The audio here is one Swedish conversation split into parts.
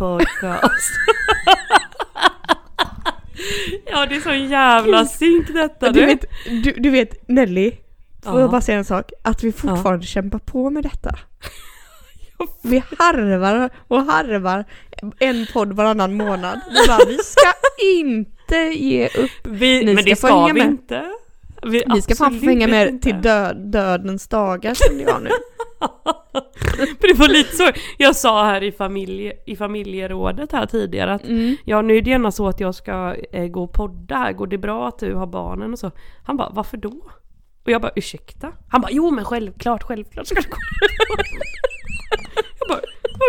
podcast. ja det är så jävla synk detta Du du. vet, du, du vet Nelly, får Ja. jag bara säga en sak? Att vi fortfarande kämpar på med detta. Vi harvar och harvar en podd varannan månad. Vi, bara, vi ska inte ge upp. Vi, men det ska vi inte. Vi ska fan hänga med till död, dödens dagar känner jag nu. För det var lite så, jag sa här i, familje, i familjerådet här tidigare att Mm. ja nu är det gärna så att jag ska eh, gå och podda här, går det bra att du har barnen och så? Han bara varför då? Och jag bara ursäkta? Han bara jo men självklart, självklart ska du gå. jag bara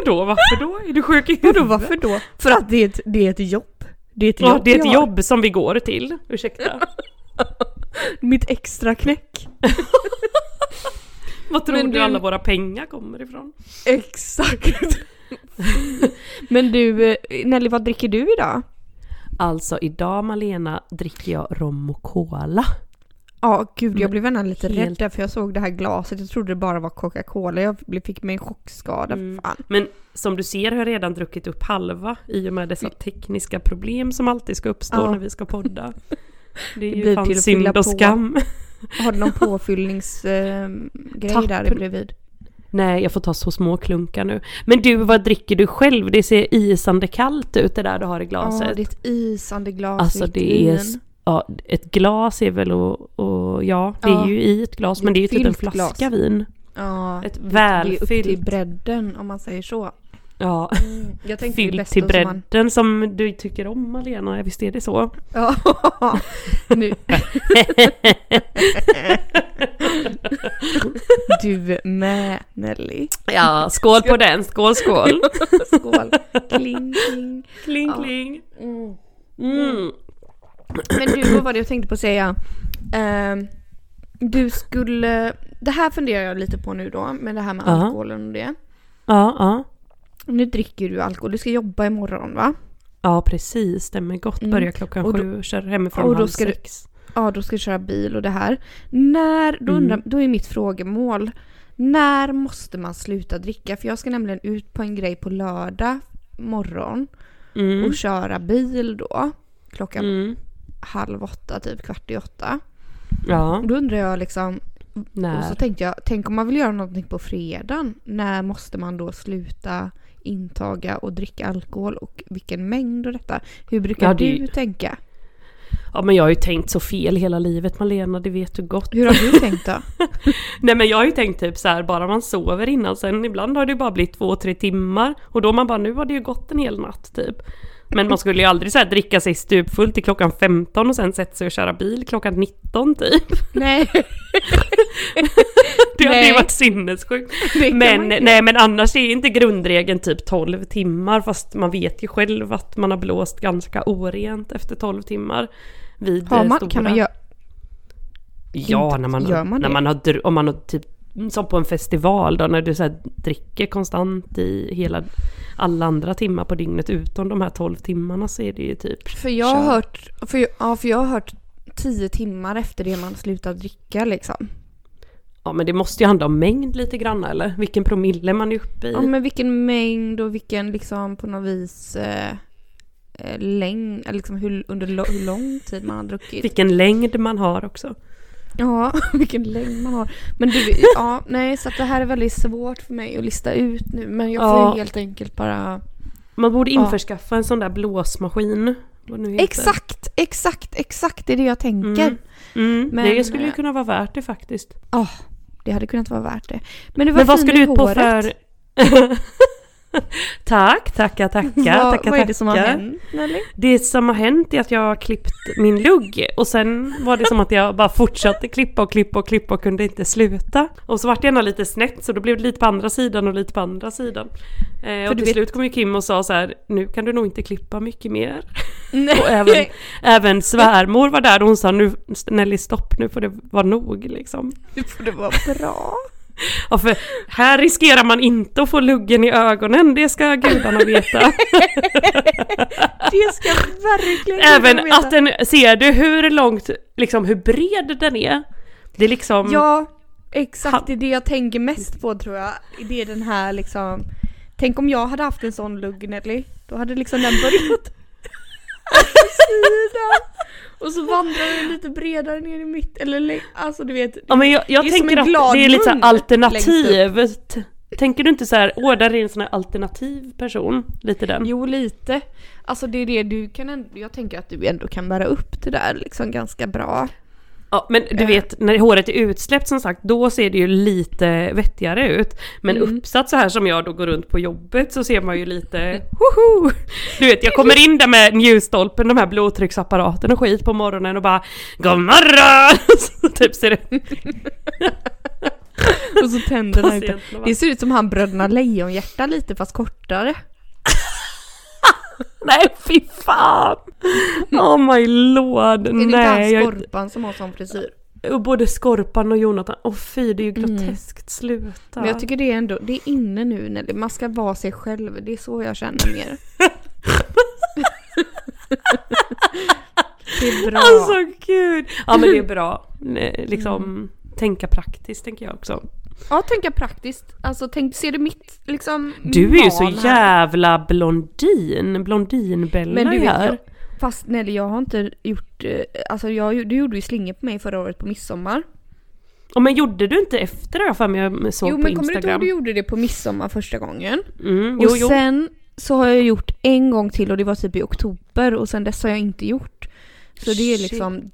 vadå varför då? Är du sjuk i huvudet? Vadå varför då? För att det är ett, det är ett jobb. Det är ett Ja jobb det är ett jobb som vi går till, ursäkta. Mitt extra knäck. Vad tror Men du du- alla våra pengar kommer ifrån? Exakt. Men du, eh, Nelly vad dricker du idag? Alltså idag Malena dricker jag rom och cola. Ja, gud jag blev nästan lite Helt- rädd där för jag såg det här glaset. Jag trodde det bara var Coca-Cola. Jag blev- fick mig en chockskada. Mm. Fan. Men som du ser har jag redan druckit upp halva i och med dessa tekniska problem som alltid ska uppstå Ja. när vi ska podda. Det är Det ju fan synd och på. skam. Har du någon påfyllningsgrej Tapp. där bredvid? Nej, jag får ta så små klunkar nu. Men du, vad dricker du själv? Det ser isande kallt ut det där du har i glaset. Ja, det är ett isande glas Alltså det är, ja, ett glas är väl och, och ja, det Ja. är ju i ett glas men det är ju typ en flaska glas. vin. Ja, Ett det är upp till välfyllt, bredden om man säger så. Ja, Jag tänkte fyllt till som man- bredden som du tycker om Malena, visst är det så? Ja, nu. Du med Nelly. Ja, skål på den, skål skål! Skål. Kling, kling. Kling Ja. kling! Mm. Mm. Men du, vad var det jag tänkte på att säga? Ehm, du skulle... Det här funderar jag lite på nu då, med det här med Ja. alkoholen och det. Ja, ja. Nu dricker du alkohol, du ska jobba imorgon va? Ja precis, stämmer gott. Mm. Börjar klockan Och då- sju och kör hemifrån och halv ska du- sex. Ja, då ska du köra bil och det här. När, då, Mm. undrar, då är mitt frågemål, när måste man sluta dricka? För jag ska nämligen ut på en grej på lördag morgon Mm. och köra bil då. Klockan Mm. halv åtta, typ kvart i åtta. Ja, Och då undrar jag liksom, Och när? så tänkte jag, tänk om man vill göra någonting på fredagen. När måste man då sluta intaga och dricka alkohol och vilken mängd och detta? Hur brukar Ja, du tänka? Ja men jag har ju tänkt så fel hela livet Malena, det vet du gott. Hur har du tänkt då? Nej men jag har ju tänkt typ så här, bara man sover innan, sen ibland har det bara blivit två, tre timmar. Och då man bara, nu har det ju gått en hel natt typ. Men man skulle ju aldrig så här dricka sig stupfull till klockan 15 och sen sätta sig och köra bil klockan 19 typ. Nej, Det hade ju varit sinnessjukt. Men, nej men annars är inte grundregeln typ 12 timmar fast man vet ju själv att man har blåst ganska orent efter 12 timmar. Vid Har eh, man, stora... kan man göra... Ja, när man, man när man har, om man har typ, som på en festival då, när du så dricker konstant i hela, alla andra timmar på dygnet utom de här 12 timmarna så är det ju typ För jag har hört, för jag, ja, för jag har hört tio timmar efter det man slutar dricka liksom. Ja men det måste ju handla om mängd lite grann eller? Vilken promille man är uppe i. Ja men vilken mängd och vilken liksom på något vis eh, eh, längd, eller liksom hur, under hur lång tid man har druckit. Vilken längd man har också. Ja, vilken längd man har. Men du, ja, nej så att det här är väldigt svårt för mig att lista ut nu. Men jag får Ja. helt enkelt bara... Man borde Ja. införskaffa en sån där blåsmaskin. Det. Exakt, exakt, exakt det är det jag tänker. Mm. Mm, Men, det skulle ju kunna vara värt det faktiskt. Ja, det hade kunnat vara värt det. Men du var Men vad ska du ut på för... Tack, tackar, tackar, vad, tackar, vad är det som har hänt Nelly? Det som har hänt är att jag har klippt min lugg och sen var det som att jag bara fortsatte klippa och klippa och klippa och kunde inte sluta. Och så vart det gärna lite snett så då blev det lite på andra sidan och lite på andra sidan. Eh, och till vet- slut kom ju Kim och sa så här, nu kan du nog inte klippa mycket mer. Nej. Och även, även svärmor var där och hon sa nu Nelly stopp, nu får det vara nog liksom. Nu får det vara bra. Ja, för här riskerar man inte att få luggen i ögonen, det ska gudarna veta. Det ska verkligen Även veta. att den, ser du hur långt, liksom hur bred den är? Det är liksom, Ja, exakt. Det är det jag tänker mest på tror jag. Det är den här liksom... Tänk om jag hade haft en sån lugg Nelly. Då hade liksom den börjat sidan. Och så vandrar den lite bredare ner i mitt, eller alltså du vet. ja, men jag, jag det är som tänker att det är lite så alternativ. Tänker du inte så här, åh där är en sån här alternativ person, lite den? Jo lite. Alltså det är det du kan jag tänker att du ändå kan bära upp det där liksom ganska bra. Ja, men du Eh. vet, när håret är utsläppt som sagt, då ser det ju lite vettigare ut. Men Mm. uppsatt så här som jag då går runt på jobbet så ser man ju lite, hoho! Du vet, jag kommer in där med njurstolpen, de här blodtrycksapparaten och skit på morgonen och bara God morgon! Så typ ser det Och så tänderna bara, Det ser ut som han bröderna Lejonhjärta lite fast kortare. Nej fy fan! Oh my lord! Är det inte han Nej, jag, Skorpan som har sån frisyr? och både Skorpan och Jonathan, åh fy det är ju Mm. groteskt, sluta! Men jag tycker det är ändå, det är inne nu Nelly. Man ska vara sig själv. Det är så jag känner mer. det är bra. Alltså gud! Ja men det är bra. Nej, Liksom tänka praktiskt tänker jag också. Ja, tänka praktiskt. Alltså tänk, ser du mitt liksom Du är ju så här? jävla blondin, blondinbella Men du vet, jag, fast Nelly jag har inte gjort, eh, alltså jag, du gjorde ju slingor på mig förra året på midsommar. Och men gjorde du inte efter det för mig jag såg jo på men kommer du inte ihåg Instagram? du gjorde det på midsommar första gången? Mm, jo, och jo. sen så har jag gjort en gång till och det var typ i oktober och sen dess har jag inte gjort. Så det är liksom...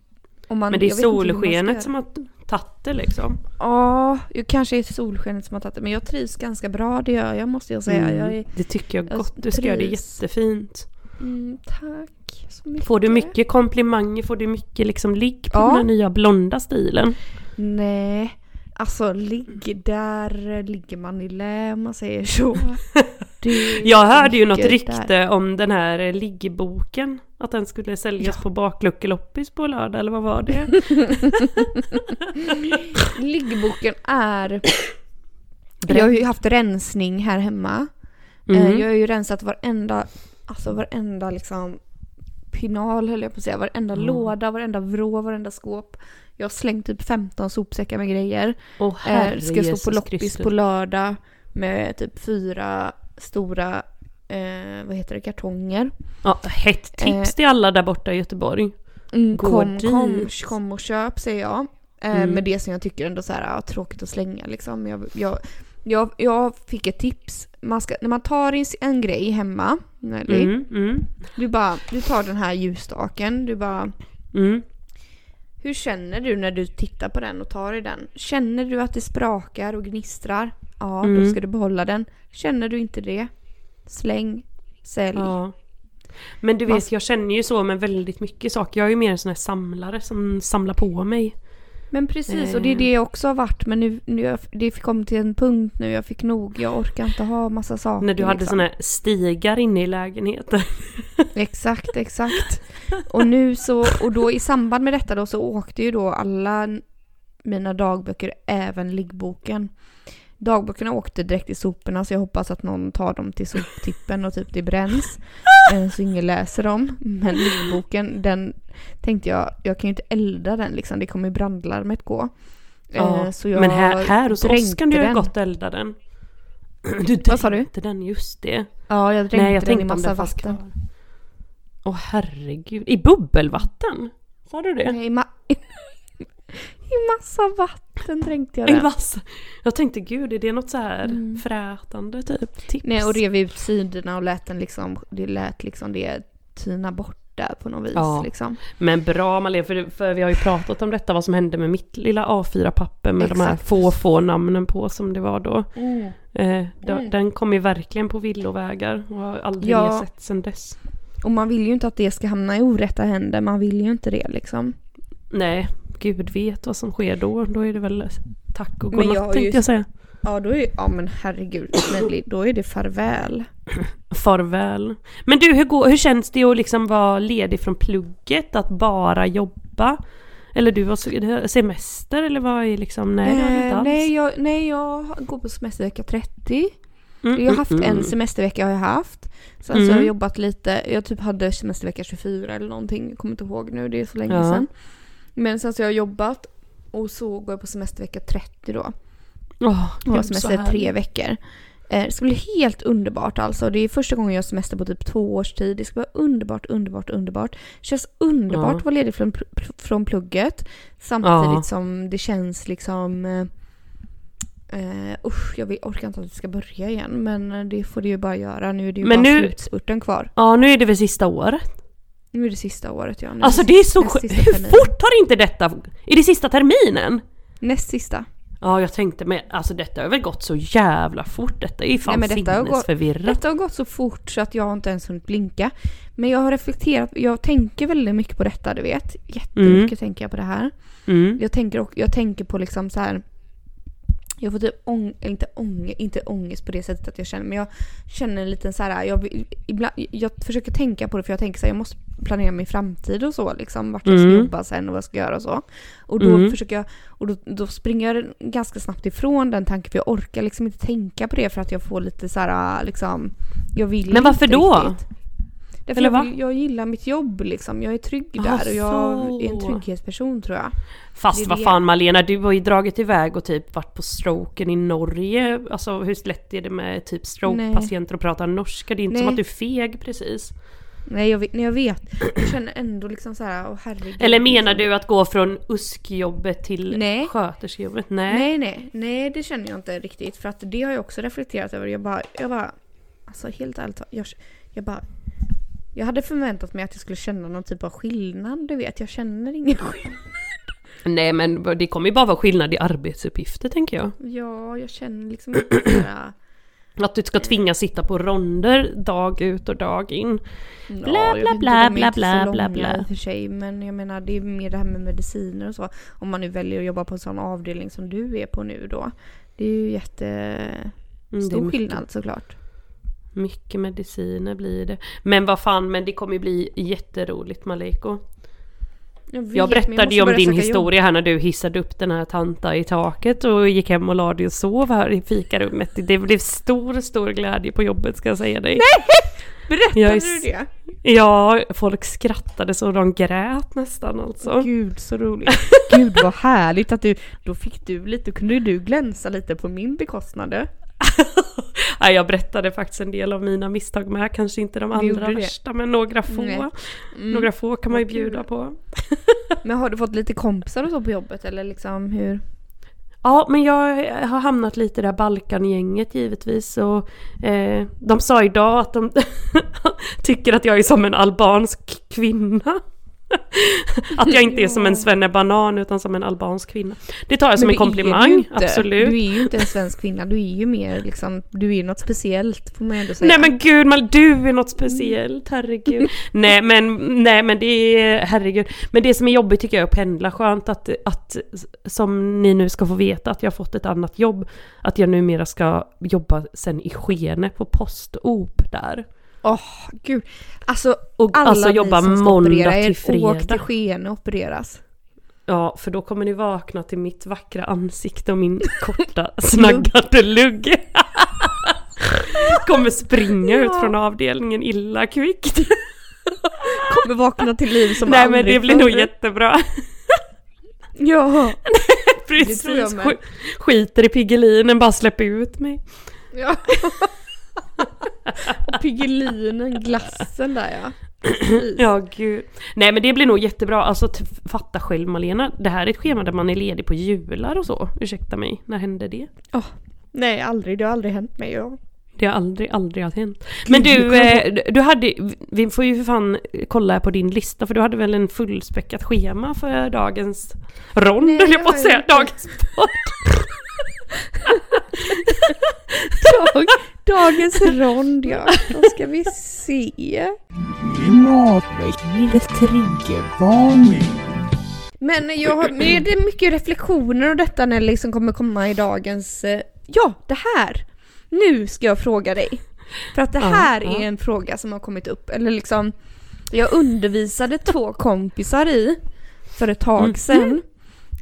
Om man, Men det är solskenet som har tagit det liksom. Ja, det kanske är solskenet som har tagit det men jag trivs ganska bra det gör jag måste jag säga. Mm, Jag är, Det tycker jag jag gott, du ska göra det jättefint. mm, tack så mycket. Får du mycket komplimanger, får du mycket liksom ligg på Ja. den här nya blonda stilen? Nej, alltså ligg där ligger man i lä om man säger så. Jag hörde ju något rykte där. om den här liggboken. Att den skulle säljas på bakluckeloppis på lördag, eller vad var det? Liggboken är... Jag har ju haft rensning här hemma. Eh, Mhm. Jag har ju rensat varenda, alltså varenda liksom pinal höll jag på att säga. Varenda Mm. låda, varenda vrå, varenda skåp. Jag har slängt typ 15 sopsäckar med grejer. Eh, herre ska stå Jesus på loppis Kristus. på lördag med typ fyra stora, eh, vad heter det, kartonger. Ja, hett tips till alla där borta i Göteborg. Mm, kom, kom, kom och köp säger jag. Eh, Mm. Med det som jag tycker ändå så här, ja, tråkigt att slänga liksom. Jag, jag, jag, jag fick ett tips. Man ska, när man tar in en grej hemma, Nelly, Mm, mm, du, bara, du tar den här ljusstaken, du bara mm. Hur känner du när du tittar på den och tar i den? Känner du att det sprakar och gnistrar? Ja, då Mm. ska du behålla den. Känner du inte det? Släng, sälj. Ja. Men du vet, Man- jag känner ju så med väldigt mycket saker. Jag är ju mer en sån här samlare som samlar på mig. Men precis, och det är det jag också har varit. Men nu, nu det kom till en punkt nu, jag fick nog. Jag orkar inte ha massa saker. När du hade liksom. såna här stigar inne i lägenheten. Exakt, exakt. Och nu så, och då i samband med detta då så åkte ju då alla mina dagböcker, även liggboken. Dagböckerna åkte direkt till soporna så jag hoppas att någon tar dem till soptippen och typ det bränns. Eh, Så ingen läser dem. Men liggboken, den tänkte jag, jag kan ju inte elda den liksom, det kommer brandlarmet gå. Ja, Eh, Så jag Men här, här hos oss kan du ju gott elda den. Du dränkte den, just det. Ja, jag dränkte Nej, jag den i massa vatten. Åh herregud. I bubbelvatten? Sa du det? Nej, i, ma- I massa vatten dränkte jag I den. massa. Jag tänkte gud, är det något så här Mm. frätande typ? Tips? Nej, och rev ut sidorna och lät den liksom, det lät liksom det tyna bort där på något vis Ja. liksom. Men bra Malin, för, för vi har ju pratat om detta, vad som hände med mitt lilla A4-papper med de här Exakt. få, få namnen på som det var då. Eh, då Mm. Den kom ju verkligen på villovägar och har aldrig Ja. mer sett sedan dess. Och man vill ju inte att det ska hamna i orätta händer, man vill ju inte det liksom. Nej, gud vet vad som sker då. Då är det väl tack och jag godnatt ju- tänkte jag säga. Ja, då är ja men herregud, Nelly, då är det farväl. Farväl. Men du, hur, går, hur känns det att liksom vara ledig från plugget? Att bara jobba? Eller du har se- semester eller vad är liksom? Nej, det har du inte Eh, alls. nej, jag, nej, jag går på semestervecka 30. Mm, Jag har haft mm, en mm. semestervecka har jag haft. Sen så Mm. har jag jobbat lite, jag typ hade semestervecka 24 eller någonting, jag kommer inte ihåg nu, det är så länge Ja. sedan. Men sen så har jag jobbat och så går jag på semestervecka 30 då. Åh, Jag har semester tre veckor. Eh, Det ska bli helt underbart alltså. Det är första gången jag har semester på typ två års tid. Det ska vara underbart, underbart, underbart. Det känns underbart Ja. att vara ledig från, från plugget. Samtidigt Ja. som det känns liksom... Eh, usch, jag vill, orkar inte att det ska börja igen. Men det får det ju bara göra. Nu är det ju Men bara nu- slutspurten kvar. Ja, nu är det väl sista året. Nu är det sista året ja. Nu Alltså det är så sjukt. Hur fort har inte detta... Är det sista terminen? Näst sista. Ja, jag tänkte men alltså detta har väl gått så jävla fort. Detta är ju fan Nej, men detta har gått- sinnesförvirrat. Detta har gått så fort så att jag inte ens hunnit blinka. Men jag har reflekterat, jag tänker väldigt mycket på detta du vet. Jättemycket tänker jag på det här. Mm. Jag tänker, jag tänker på liksom så här. Jag får typ ång, inte, ång, inte ångest på det sättet att jag känner, men jag känner en liten så här, jag, ibland, jag försöker tänka på det för jag tänker så här, jag måste planera min framtid och så liksom, vart jag ska Mm. jobba sen och vad jag ska göra och så. Och då Mm. försöker jag, och då, då springer jag ganska snabbt ifrån den tanken för jag orkar liksom inte tänka på det för att jag får lite så här liksom, jag vill Men varför inte då? riktigt. Därför Eller jag, va? jag gillar mitt jobb liksom, jag är trygg Ah, där och jag så. är en trygghetsperson tror jag. Fast vad fan Malena, du har ju dragit iväg och typ varit på stroken i Norge. Alltså hur lätt är det med typ strokepatienter att prata norska? Det är inte Nej. som att du är feg precis. Nej jag vet, nej, jag vet. Jag känner ändå liksom så här, åh herregud. Eller menar du att gå från USK-jobbet till Nej. sköterskejobbet? Nej. Nej nej, nej det känner jag inte riktigt. För att det har jag också reflekterat över. Jag bara, jag bara, alltså helt ärligt jag, jag bara, jag hade förväntat mig att jag skulle känna någon typ av skillnad, du vet. Jag känner ingen skillnad. Nej men det kommer ju bara vara skillnad i arbetsuppgifter tänker jag. Ja, jag känner liksom inte. Att du ska tvingas sitta på ronder dag ut och dag in. Bla, bla, bla, bla, bla, bla, bla. för sig, men jag menar det är mer det här med mediciner och så. Om man nu väljer att jobba på en sån avdelning som du är på nu då. Det är ju jättestor Mm, skillnad såklart. Mycket mediciner blir det. Men vad fan, men det kommer ju bli jätteroligt Maleko. Jag, vet, Jag berättade ju om din historia här när du hissade upp den här tanta i taket och gick hem och la dig och sov här i fikarummet. Det blev stor, stor glädje på jobbet ska jag säga dig. Jobb. Berättade Jag du det? Ja, folk skrattade så de grät nästan alltså. Gud så roligt. Gud vad härligt att du, då fick du lite, kunde du glänsa lite på min bekostnad. Nej, jag berättade faktiskt en del av mina misstag med, kanske inte de allra värsta men några få. Mm. Några få kan man ju bjuda på. Men har du fått lite kompisar och så på jobbet eller liksom hur? Ja, men jag har hamnat lite i det här Balkangänget givetvis och eh, de sa idag att de tycker att jag är som en albansk kvinna. att jag inte är som en svennebanan utan som en albansk kvinna. Det tar jag som en komplimang, inte. absolut. Du är ju inte en svensk kvinna, du är ju mer liksom, du är ju något speciellt får man ändå säga. Nej men gud, Mal, du är något speciellt, herregud. nej men, nej men det är, herregud. Men det som är jobbigt tycker jag är att pendla. Skönt att, att, som ni nu ska få veta, att jag har fått ett annat jobb. Att jag numera ska jobba sen i Skene på Postop där. Åh gud. Alltså Och alla alltså ni jobba som ska operera er, åk till. Skene och opereras. Ja, för då kommer ni vakna till mitt vackra ansikte och min korta snaggade lugg. kommer springa ut Ja. från avdelningen illa kvickt. Kommer vakna till liv som Nej men aldrig det blir nog jättebra. Ja. Precis, skiter i Piggelinen, bara släpp ut mig. ja. Och Piggelinen, glassen där ja. Ja gud. Nej men det blir nog jättebra, alltså fatta själv Malena, det här är ett schema där man är ledig på jular och så. Ursäkta mig, när hände det? Nej aldrig, det har aldrig hänt mig. Ja. Det har aldrig, aldrig har hänt. Men du, eh, du hade, vi får ju för fan kolla på din lista för du hade väl en fullspäckat schema för dagens rond, Nej, höll jag på att säga. Dagens podd. Dag, dagens rond ja. Då ska vi se. Klimatväckningens triggervarning. Men jag har, men det är mycket reflektioner och detta när det liksom kommer komma i dagens... eh, Ja, det här! Nu ska jag fråga dig. För att det Ja, här ja. är en fråga som har kommit upp, eller liksom... Jag undervisade två kompisar i för ett tag Mhm. sedan.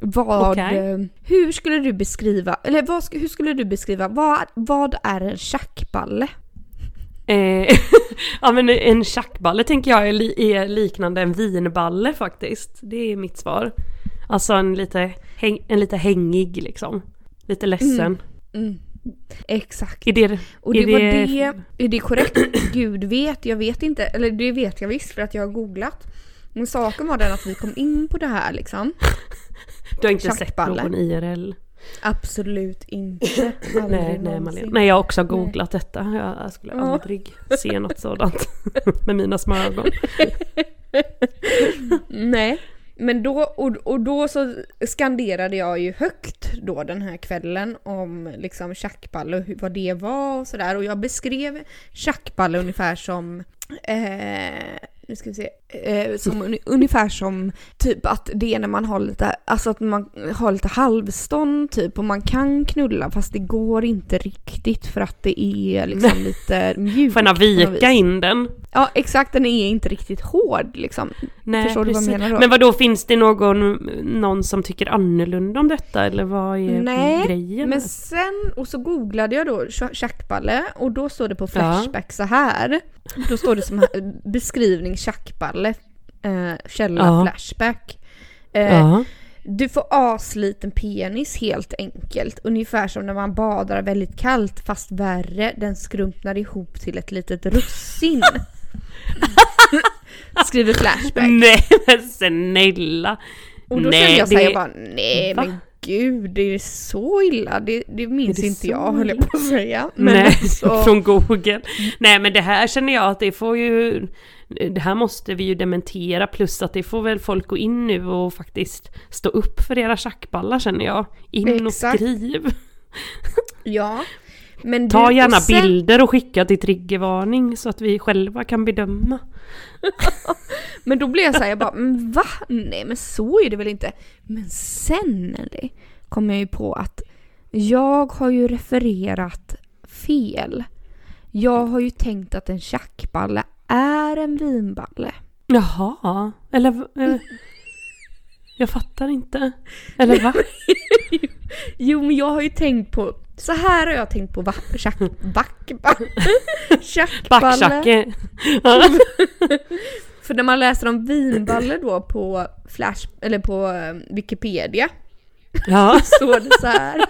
Vad... Okej. eh, Hur skulle du beskriva, eller vad, hur skulle du beskriva, vad, vad är en tjackballe? Eh, ja men en tjackballe tänker jag är, li, är liknande en vinballe faktiskt. Det är mitt svar. Alltså en lite, häng, en lite hängig liksom. Lite ledsen. Mm. Exakt. Är det, Och det är var det- det, är det korrekt? Gud vet, jag vet inte. Eller det vet jag visst för att jag har googlat. Men saken var den att vi kom in på det här liksom. Du har inte sett någon IRL? Absolut inte. Nej, nej. Malin. nej, jag har också googlat detta. Jag, jag skulle Ja. aldrig se något sådant med mina små ögon. Nej. Men då, och, och då så skanderade jag ju högt då den här kvällen om liksom tjackballe och hur, vad det var och sådär. Och jag beskrev tjackballe ungefär som eh, nu ska vi se. Eh, som ungefär som typ att det är när man har lite, alltså att man har lite halvstånd typ och man kan knulla fast det går inte riktigt för att det är liksom lite mjukt. Får något vika in den? Ja exakt, den är inte riktigt hård liksom. Nej, Förstår du vad jag precis. menar då? Men vad då finns det någon, någon som tycker annorlunda om detta eller vad är Nej, grejen? Men sen, och så googlade jag då tja- tjackballe och då står det på Flashback så här. Då står det som här, beskrivning tjackballe, eh, källa Ja. Flashback. Eh, Ja. Du får asliten penis helt enkelt. Ungefär som när man badar väldigt kallt fast värre. Den skrumpnar ihop till ett litet russin. Skriver Flashback. Nej men snälla! Och då Nej, kände jag såhär, det- jag bara nej Va? men gud, är det så illa? Det, det minns Är det inte så jag höll jag på att säga. Men Nej, alltså, från Google. Nej men det här känner jag att det får ju... Det här måste vi ju dementera plus att det får väl folk gå in nu och faktiskt stå upp för era tjackballar känner jag. In Exakt. och skriv. ja. Men Ta du, gärna och sen- bilder och skicka till triggervarning så att vi själva kan bedöma. Men då blev jag såhär, jag bara, men va? Nej men så är det väl inte. Men sen Nelly, kom jag ju på att jag har ju refererat fel. Jag har ju tänkt att en tjackballe är en vinballe. Jaha, eller... eh, Jag fattar inte. Eller va? Jo men jag har ju tänkt på, så här har jag tänkt på tjack, back, back, tjackballe. För när man läser om vinballe då på Flash, eller på eh, Wikipedia Ja. står det så här.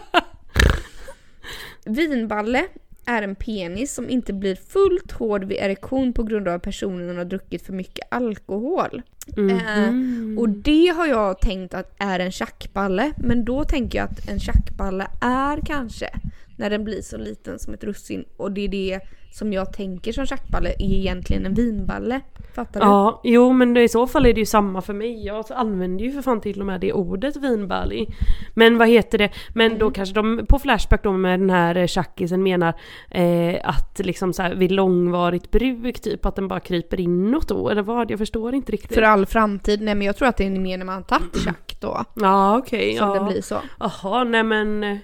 Vinballe är en penis som inte blir fullt hård vid erektion på grund av att personen har druckit för mycket alkohol. Mhm. Och det har jag tänkt att är en tjackballe, men då tänker jag att en tjackballe är kanske när den blir så liten som ett russin och det är det som jag tänker som tjackballe är egentligen en vinballe. Fattar du? Ja, jo men i så fall är det ju samma för mig. Jag använder ju för fan till och med det ordet vinbärlig. Men vad heter det? Men Mm. då kanske de på Flashback då med den här eh, tjackisen menar eh, att liksom så här vid långvarigt bruk typ att den bara kryper inåt då eller vad? Jag förstår inte riktigt. För all framtid. Nej men jag tror att det är mer när man har tagit tjack då. Ja okej. Som ja. det blir så. Jaha, nej men eh,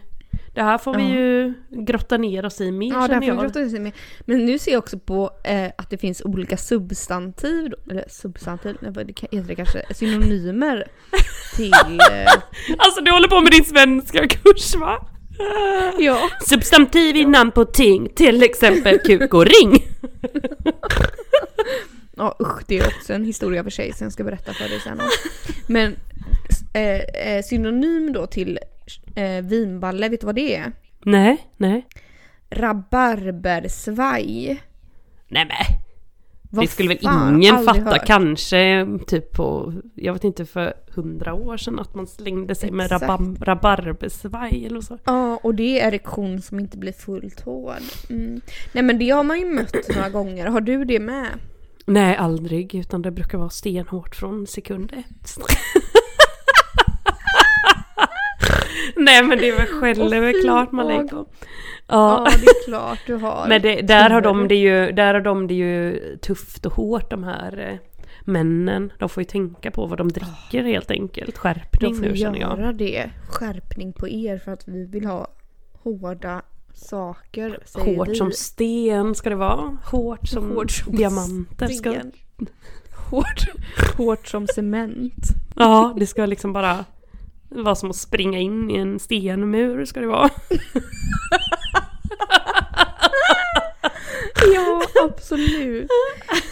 det här får vi ju grotta ner oss i mer Ja, känner jag. Grotta ner. Men nu ser jag också på eh, att det finns olika substantiv, då, eller substantiv, heter det kanske, synonymer till... Eh, Alltså du håller på med din svenska kurs va? ja. Substantiv i namn på ting, till exempel kuk och ring. Ja usch, det är också en historia för sig som jag ska berätta för dig sen. Men eh, eh, synonym då till eh, vinballe, vet du vad det är? Nej, nej. Rabarbersvaj. Nej men. Vad det skulle väl ingen fatta, hört. kanske typ på, jag vet inte för hundra år sedan att man slängde sig med Exakt. rabam, rabarbersvaj eller så. Ja, och det är erektion som inte blir fullt hård. Mm. Nej men det har man ju mött några gånger. Har du det med? Nej, aldrig, utan det brukar vara stenhårt från sekund ett. Nej men det är väl självklart man Åh, lägger. Ja, Ja. det är klart du har. Men det, där, har de det ju, där har de det ju tufft och hårt de här eh, männen. De får ju tänka på vad de dricker helt enkelt. Skärpning nu känner jag. göra det. Skärpning på er för att vi vill ha hårda saker. Säger Hårt vi. som sten ska det vara. Hårt som, Hårt som diamanter. Ska. Hårt, hårt som cement. ja, det ska liksom bara vara som att springa in i en stenmur ska det vara. Ja, absolut.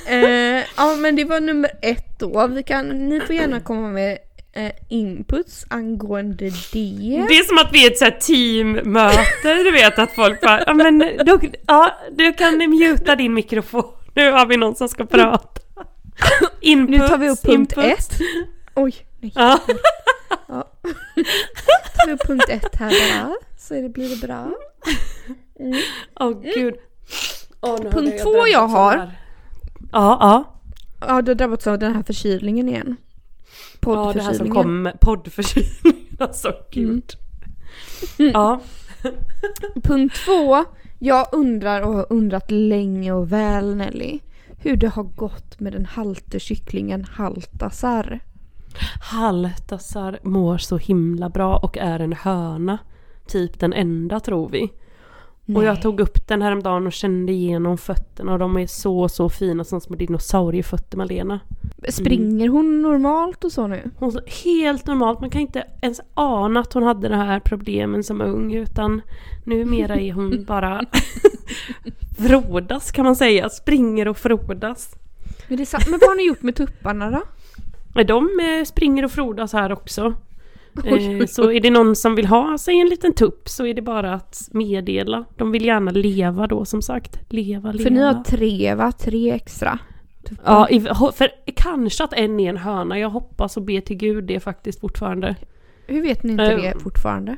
Eh, ja, men det var nummer ett då. Vi kan, ni får gärna komma med eh, inputs angående det. Det är som att vi är ett så här teammöte, du vet att folk bara, ja men då, ja, du kan muta din mikrofon. Nu har vi någon som ska prata. Inputs, Nu tar vi upp punkt inputs. ett. Oj, nej. Ja. Ja. tar vi upp punkt ett här bara. Så är det, blir det bra. Åh gud. Åh, nu Punkt hade två jag har. Ja, ja. Ja, du har drabbats av den här förkylningen igen. Ja, det här som Poddförkylningen. kom, poddförkylning. Alltså gud. Ja. Punkt två. Jag undrar och har undrat länge och väl Nelly. Hur det har gått med den halte kycklingen Haltasar. Haltasar mår så himla bra och är en höna. Typ den enda tror vi. Och jag tog upp den häromdagen och kände igenom fötterna och de är så så fina som små dinosauriefötter Malena. Springer hon normalt och så nu? Hon helt normalt, man kan inte ens ana att hon hade de här problemen som ung utan numera är hon bara frodas kan man säga, springer och frodas. Men, det. Men vad har ni gjort med tupparna då? De eh, springer och frodas här också. Eh, Så är det någon som vill ha sig en liten tupp så är det bara att meddela. De vill gärna leva då som sagt. Leva, leva. För ni har tre va? Tre extra? tuppar. Ja, för kanske att en är en höna. Jag hoppas och ber till gud det faktiskt fortfarande. Hur vet ni inte Eh, det fortfarande?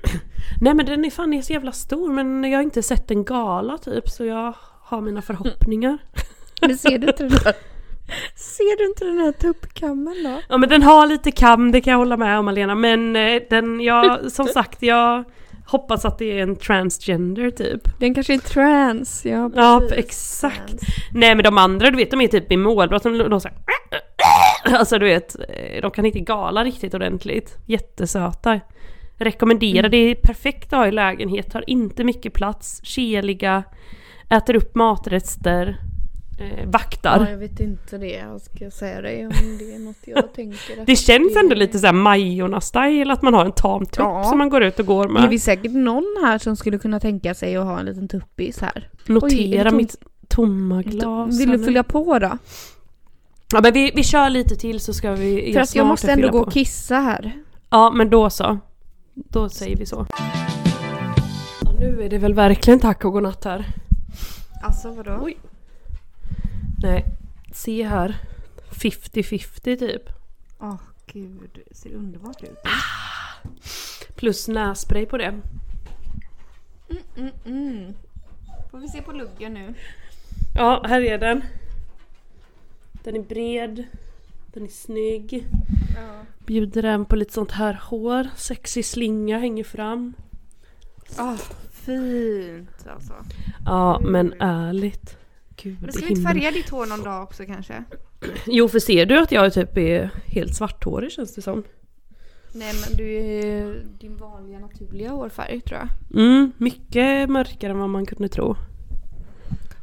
Nej men den är fan är så jävla stor men jag har inte sett en gala typ så jag har mina förhoppningar. Men ser du inte där? Ser du inte den här tuppkammen då? Ja men den har lite kam, det kan jag hålla med om Malena. Men eh, den, jag, som sagt jag hoppas att det är en transgender typ. Den kanske är trans, ja Ja precis. exakt. Trans. Nej men de andra du vet de är typ i målbrott, de, de så här, Alltså du vet, eh, de kan inte gala riktigt ordentligt. Jättesöta. Rekommenderar, det är perfekt att ha i lägenhet, tar inte mycket plats, keliga, äter upp matrester, eh, vaktar. Ja, jag vet inte det. Jag ska säga dig om det är något jag tänker. Det känns ändå det- lite såhär Majorna-style att man har en tam tupp Ja. som man går ut och går Det är med. väl säkert någon här som skulle kunna tänka sig att ha en liten tuppis här. Oj, är Notera det tom- mitt tomma glas. Vill du fylla på då? Ja men vi, vi kör lite till så ska vi För att jag måste ändå gå och kissa här. Ja men då så. Då säger vi så. Ja, nu är det väl verkligen tack och godnatt här. Alltså vadå? Oj. Nej, se här. 50-50 typ. Åh gud, det ser underbart ut. Plus nässpray på det. Mm, mm. Får vi se på luggen nu. Ja, här är den. Den är bred. Den är snygg. Ja. Bjuder den på lite sånt här hår. Sexig slinga hänger fram. Ah, fint alltså. Ja, men ärligt. Gud Men ska vi inte färga ditt hår någon dag också kanske? Jo, för ser du att jag typ är helt svarthårig känns det som. Nej men du är din vanliga naturliga hårfärg tror jag. Mm, mycket mörkare än vad man kunde tro.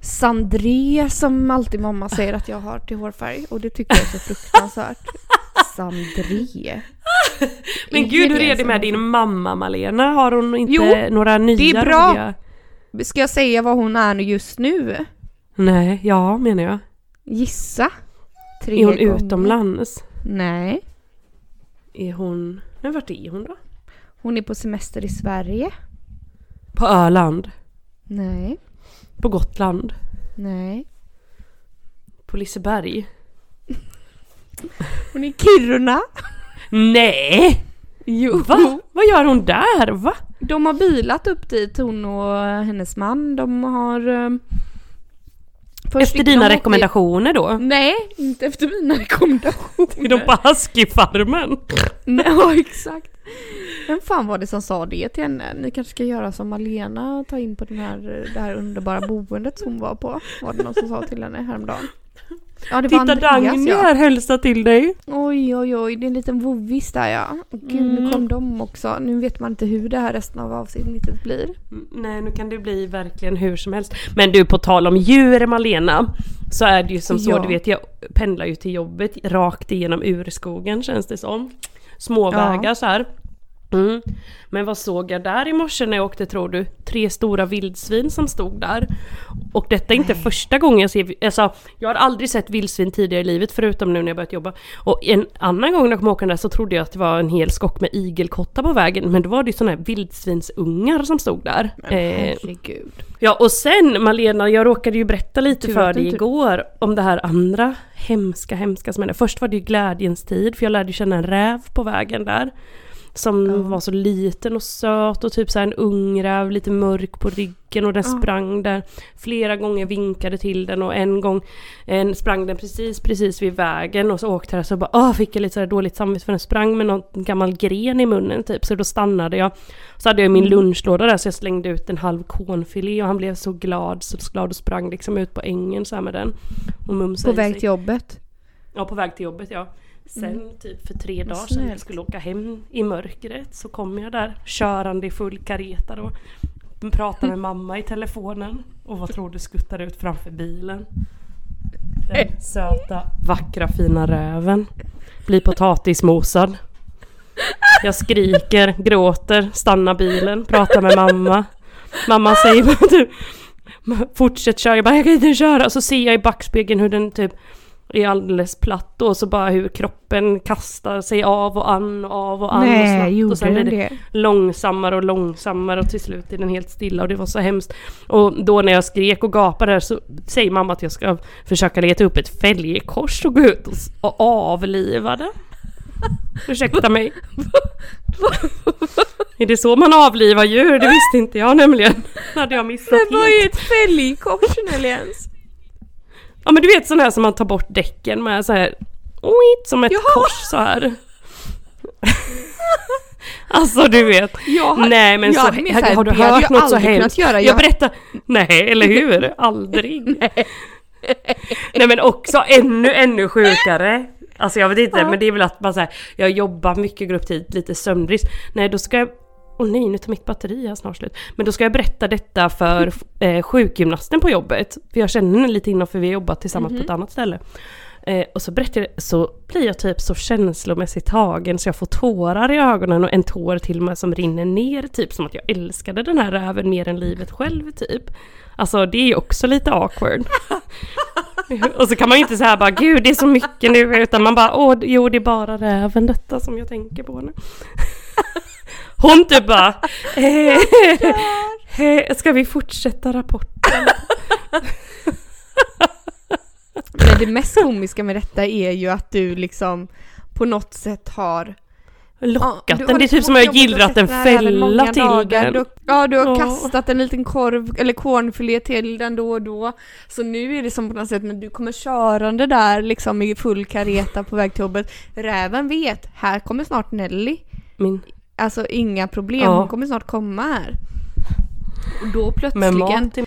Sandré som alltid mamma säger att jag har till hårfärg och det tycker jag är så fruktansvärt. Sandré. Men gud, hur är det med din mamma Malena? Har hon inte Jo, några nya det är bra. roliga- Ska jag säga vad hon är just nu? Nej, ja menar jag. Gissa. Tre Är hon gånger. utomlands? Nej. Är hon... Men vart är hon då? Hon är på semester i Sverige. På Öland? Nej. På Gotland? Nej. På Liseberg. Hon är i Kiruna. Nej! Jo. Va? Vad gör hon där? Va? De har bilat upp dit, hon och hennes man. De har... först Efter dina åka- rekommendationer då? Nej, inte efter mina rekommendationer. Är de på Husky-farmen? Nej, ja, exakt. Vem fan var det som sa det till henne? Ni kanske ska göra som Malena och ta in på den här, det här underbara boendet som hon var på. Var det någon som sa till henne häromdagen? Ja, det var Titta Andreas Dagny ja. här hälsar till dig. Oj, oj, oj, det är en liten vovvis där ja. Gud, nu Mm. kom de också. Nu vet man inte hur det här resten av avsnittet blir. Mm, Nej, nu kan det bli verkligen hur som helst. Men du, på tal om djur Malena, så är det ju som så, Ja. du vet jag pendlar ju till jobbet rakt igenom urskogen känns det som. Småvägar Ja. så här. Mm. Men vad såg jag där i morse när jag åkte tror du? Tre stora vildsvin som stod där. Och detta är inte första gången jag ser, alltså jag har aldrig sett vildsvin tidigare i livet förutom nu när jag börjat jobba. Och en annan gång när jag kom åkande så trodde jag att det var en hel skock med igelkottar på vägen. Men då var det ju sådana här vildsvinsungar som stod där. Eh, Herregud. Ja och sen Malena, jag råkade ju berätta lite Tur för dig inte- igår om det här andra hemska, hemska som hände. Först var det ju glädjens tid för jag lärde känna en räv på vägen där. Som var så liten och söt och typ så en ung räv, lite mörk på ryggen och den sprang där. Flera gånger vinkade till den och en gång en sprang den precis, precis vid vägen och så åkte jag så bara åh, fick jag lite så dåligt samvete för den sprang med någon gammal gren i munnen typ. Så då stannade jag. Så hade jag min lunchlåda där så jag slängde ut en halv konfilé och han blev så glad, så glad och sprang liksom ut på ängen så med den. Och mumsade På väg till jobbet. Ja, på väg till jobbet ja. Sen typ för tre dagar sedan snällt. jag skulle åka hem i mörkret så kom jag där körande i full kareta då. Pratade med mamma i telefonen och vad tror du skuttar ut framför bilen? Den söta, vackra, fina räven. Blir potatismosad. Jag skriker, gråter, stannar bilen, pratar med mamma. Mamma säger typ Fortsätt köra, jag bara jag kan inte köra. Och så ser jag i backspegeln hur den typ är alldeles platt då, så bara hur kroppen kastar sig av och an och av och an och Nej, snabbt. gjorde och sen blir det det? långsammare och långsammare och till slut är den helt stilla och det var så hemskt. Och då när jag skrek och gapade där så säger mamma att jag ska försöka leta upp ett fälgekors och gå ut och, och avliva den. Ursäkta mig. är det så man avlivar djur? Det visste inte jag nämligen. Det hade jag missat Det var helt. ju ett fälgkors Nellians. Ja men du vet sån här som man tar bort däcken med så här oit, som ett Jaha. kors så här. alltså du vet. Jag, Nej men jag så, så här, har du hört jag något så hemskt? göra. Jag Jag- berättar, nej eller hur? Aldrig. nej. men också ännu ännu sjukare. Alltså jag vet inte men det är väl att man säger jag jobbar mycket, går upp tid, lite sömnbrist. Nej då ska jag Åh nej, nu tar mitt batteri här snart slut. Men då ska jag berätta detta för eh, sjukgymnasten på jobbet. För jag känner henne lite innan för vi har jobbat tillsammans på ett annat ställe. Eh, och så berättar jag, så blir jag typ så känslomässigt tagen så jag får tårar i ögonen och en tår till och med som rinner ner typ som att jag älskade den här räven mer än livet själv typ. Alltså det är ju också lite awkward. och så kan man ju inte säga bara gud det är så mycket nu utan man bara åh jo det är bara räven detta som jag tänker på nu. Hon typ bara eh, eh, ska vi fortsätta rapporten? Men det mest komiska med detta är ju att du liksom på något sätt har Lockat Ja, du den, har det är typ liksom som att jag gillrat en fälla till dagar. den. Du, ja, du har Ja. kastat en liten korv eller cornfilé till den då och då. Så nu är det som på något sätt när du kommer körande där liksom i full kareta på väg till jobbet. Räven vet, här kommer snart Nelly. Min, Alltså inga problem, Ja. hon kommer snart komma här. Och då med plötsligen, mat till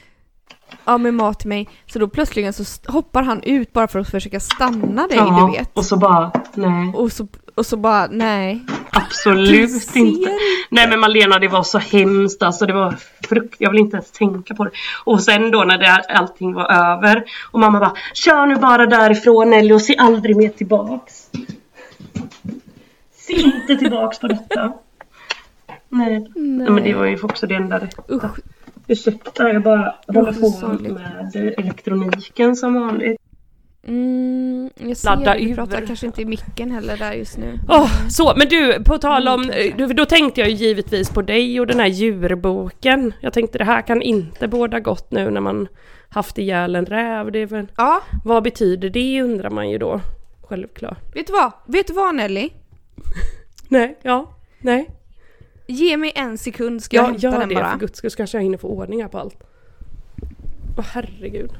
ja med mat till mig, så då plötsligen så hoppar han ut bara för att försöka stanna dig, du vet. och så bara, nej. Och så, och så bara, nej. Absolut inte. Nej men Malena det var så hemskt alltså. Det var frukt. Jag vill inte ens tänka på det. Och sen då när det, allting var över. Och mamma bara Kör nu bara därifrån Nelly och se aldrig mer tillbaks. Se inte tillbaks på detta. Nej. Nej. men det var ju också det enda rätta. Usch, Ursäkta jag bara håller på med elektroniken som vanligt. Mm, jag ser Ladda du pratar kanske inte i micken heller där just nu. Åh, så, men du, på tal om, Mm, du, då tänkte jag ju givetvis på dig och den här djurboken. Jag tänkte det här kan inte båda gott nu när man haft ihjäl en räv. Det är väl, Ja, vad betyder det undrar man ju då. Självklart. vet du vad? Vet du vad Nelly? Nej, ja, nej. Ge mig en sekund ska jag Ja, hämta gör den det bara. för guds skull så kanske jag hinner få ordning här på allt. Åh herregud.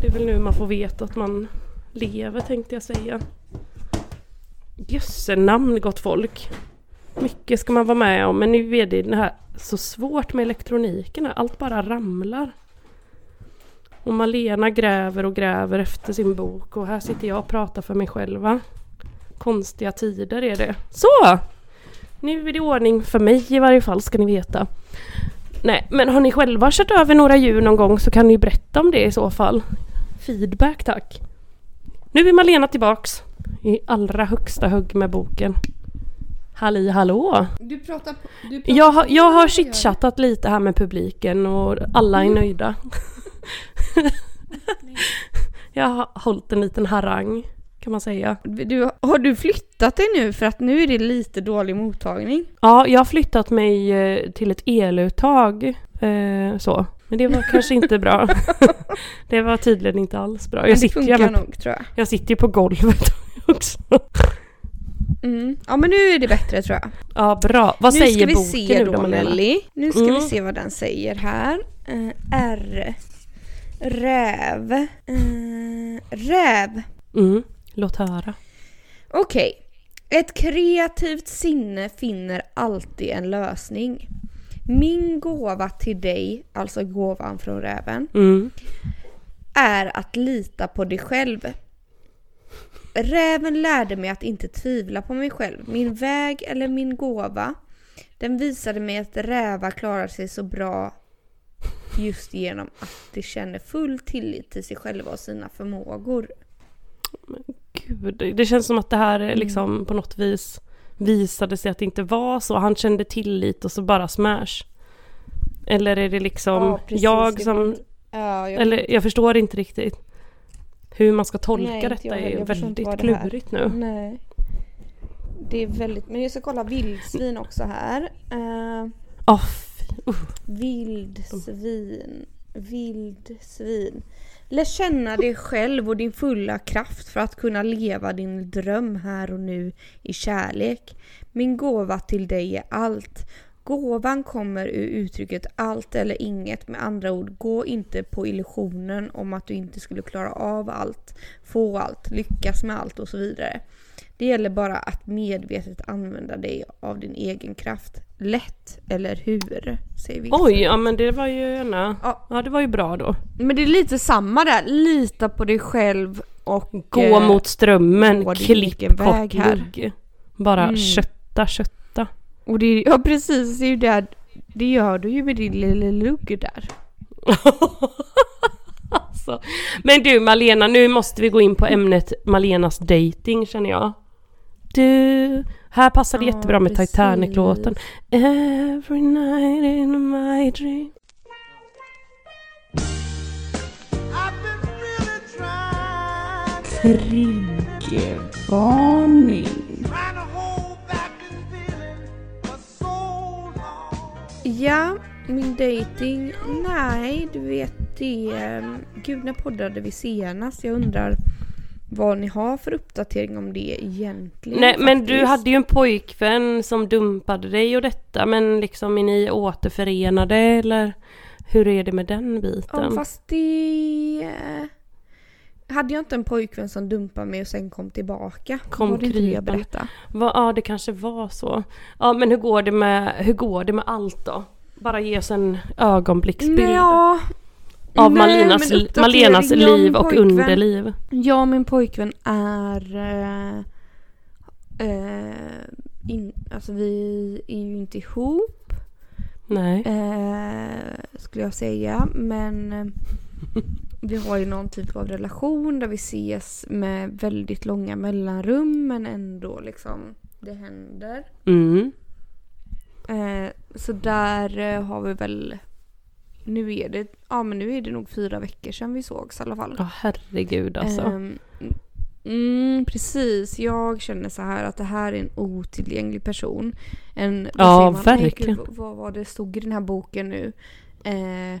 Det är väl nu man får veta att man lever tänkte jag säga. Jösse namn gott folk. Mycket ska man vara med om men nu är det det här så svårt med elektroniken. här. Allt bara ramlar. Och Malena gräver och gräver efter sin bok och här sitter jag och pratar för mig själva. Konstiga tider är det. Så! Nu är det ordning för mig i varje fall ska ni veta. Nej, men har ni själva kört över några djur någon gång så kan ni berätta om det i så fall. Feedback tack. Nu är Malena tillbaks i allra högsta hugg med boken. Halli hallå! Du pratar, du pratar Jag, har- jag har chitchattat lite här med publiken och alla är nöjda. jag har hållit en liten harang kan man säga. Du, har du flyttat dig nu för att nu är det lite dålig mottagning? Ja, jag har flyttat mig eh, till ett eluttag. Eh, så. Men det var kanske inte bra. det var tydligen inte alls bra. Men Jag det sitter, funkar med, nog tror jag. jag sitter ju på golvet också. Mm. Ja men nu är det bättre tror jag. Ja, bra. Vad nu säger ska vi boken se nu då? Nelly. Nu ska Mm. vi se vad den säger här. Eh, R. Räv. Eh, räv. Mm, låt höra. Okej. Ett kreativt sinne finner alltid en lösning. Min gåva till dig, alltså gåvan från räven, Mm. är att lita på dig själv. Räven lärde mig att inte tvivla på mig själv, min väg eller min gåva. Den visade mig att rävar klarar sig så bra just genom att de känner full tillit till sig själva och sina förmågor. Gud, det- känns som att det här Mm. liksom på något vis visade sig att det inte var så. Han kände tillit och så bara smash. Eller är det liksom jag som... Ja, jag Eller jag förstår inte riktigt. Hur man ska tolka Nej, detta är Jag väldigt klurigt nu. Nej. Det är väldigt, men jag ska kolla vildsvin också här. Uh, fy. Uh. vildsvin, vildsvin. Lär känna dig själv och din fulla kraft för att kunna leva din dröm här och nu i kärlek. Min gåva till dig är allt. Gåvan kommer ur uttrycket allt eller inget. Med andra ord, gå inte på illusionen om att du inte skulle klara av allt, få allt, lyckas med allt och så vidare. Det gäller bara att medvetet använda dig av din egen kraft. Lätt, eller hur? Säger vi. Oj, ja men det var ju gärna... Ja. Ja, det var ju bra då. Men det är lite samma där. Lita på dig själv och... Gå eh, mot strömmen, gå klipp väg här. Bara Mm. kötta, kötta. Och det, ja precis, det är ju där. Det gör du ju med din lilla lugg där. alltså. Men du Malena, nu måste vi gå in på ämnet Malenas dating känner jag. Du, här passar det Ja, jättebra med. Titanic-låten. Every night in my dream. Triggervarning. Ja, min dating. Nej, du vet det. Gud, när poddade vi senast? Jag undrar vad ni har för uppdatering om det egentligen. Nej men du faktiskt. hade ju en pojkvän som dumpade dig och detta men liksom är ni återförenade eller hur är det med den Ja, biten? fast det... Hade jag inte en pojkvän som dumpade mig och sen kom tillbaka? Kom var det inte det jag krypande. berättade? Va, ja det kanske var så. Ja men hur går det med, hur går det med allt då? Bara ge oss en ögonblicksbild Ja, av nej, men uppdatering Malenas liv och pojkvän. underliv. Jag och min pojkvän är... eh, eh, in, alltså vi är ju inte ihop Nej. eh, skulle jag säga. Men eh, vi har ju någon typ av relation där vi ses med väldigt långa mellanrum men ändå liksom det händer. Mm. Eh, så där eh, har vi väl nu är det, ja men nu är det nog fyra veckor sedan vi sågs i alla fall. Ja herregud alltså. Ehm, mm, precis, jag känner så här att det här är en otillgänglig person. En, Ja, man? Verkligen. gud, vad, var det stod i den här boken nu? Eh,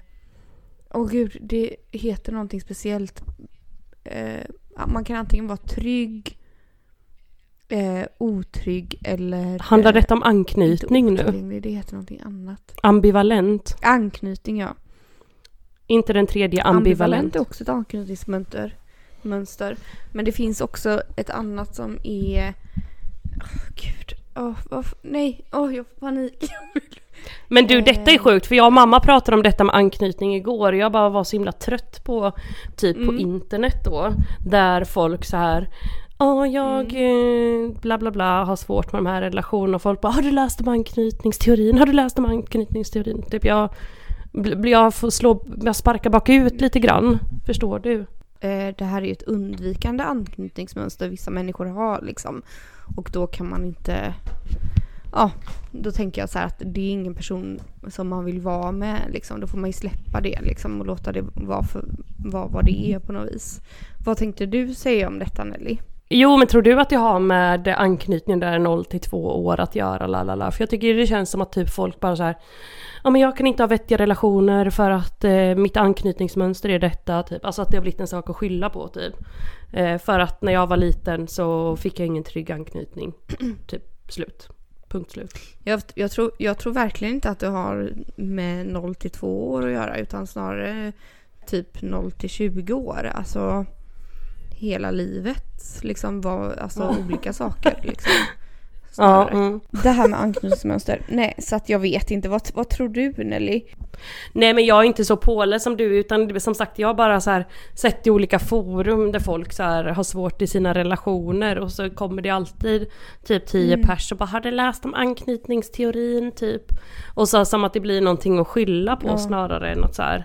Åh gud, det heter någonting speciellt. Eh, man kan antingen vara trygg, eh, otrygg eller... Handlar eh, detta om inte anknytning nu? Det heter någonting annat. Ambivalent? Anknytning ja. Inte den tredje ambivalent? är också ett anknytningsmönster. Mönster. Men det finns också ett annat som är... Åh gud. Åh, varför? Nej, åh jag får panik. Men du detta är Eh. sjukt för jag och mamma pratade om detta med anknytning igår och jag bara var så himla trött på typ på Mm. internet då. Där folk så här Ja, jag Mm. eh, bla bla bla har svårt med de här relationerna och folk bara Har du läst om anknytningsteorin? Har du läst om anknytningsteorin? Typ jag, jag får slå, jag sparkar bakut lite grann. Förstår du? Eh, det här är ju ett undvikande anknytningsmönster vissa människor har liksom. Och då kan man inte... Ja, då tänker jag så här att det är ingen person som man vill vara med liksom. Då får man ju släppa det liksom och låta det vara för vara vad det är på något vis. Vad tänkte du säga om detta Nelly? Jo, men tror du att det har med anknytningen där 0 till 2 år att göra? Lalala? För jag tycker det känns som att typ folk bara så här Ja men jag kan inte ha vettiga relationer för att eh, mitt anknytningsmönster är detta typ. Alltså att det har blivit en sak att skylla på typ. Eh, för att när jag var liten så fick jag ingen trygg anknytning. typ slut. Punkt slut. Jag, jag, tror, jag tror verkligen inte att det har med 0 till 2 år att göra utan snarare typ 0 till 20 år. Alltså hela livet. Liksom var, alltså olika saker. Liksom. Ja, mm. Det här med anknytningsmönster. Nej, så att jag vet inte. Vad, vad tror du Nelly? Nej men jag är inte så påläst som du utan det- som sagt jag har bara så här sett i olika forum där folk så här har svårt i sina relationer och så kommer det alltid typ 10 Mm. pers och bara har du läst om anknytningsteorin typ? Och så som att det blir någonting att skylla på Ja. snarare än att så här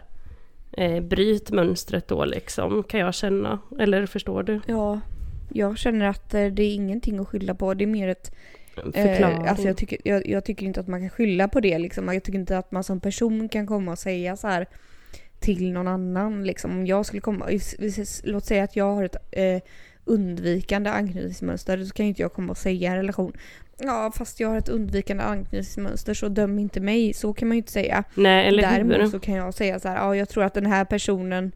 eh, bryt mönstret då liksom kan jag känna. Eller förstår du? Ja, jag känner att eh, det är ingenting att skylla på. Det är mer ett. Eh, alltså jag, tycker, jag, jag tycker inte att man kan skylla på det. Liksom. Jag tycker inte att man som person kan komma och säga så här till någon annan. Liksom. Om jag skulle komma, låt säga att jag har ett eh, undvikande anknytningsmönster så kan inte jag komma och säga en relation Ja fast jag har ett undvikande anknytningsmönster så döm inte mig. Så kan man ju inte säga. Nej eller Däremot hur? så kan jag säga så här, ja jag tror att den här personen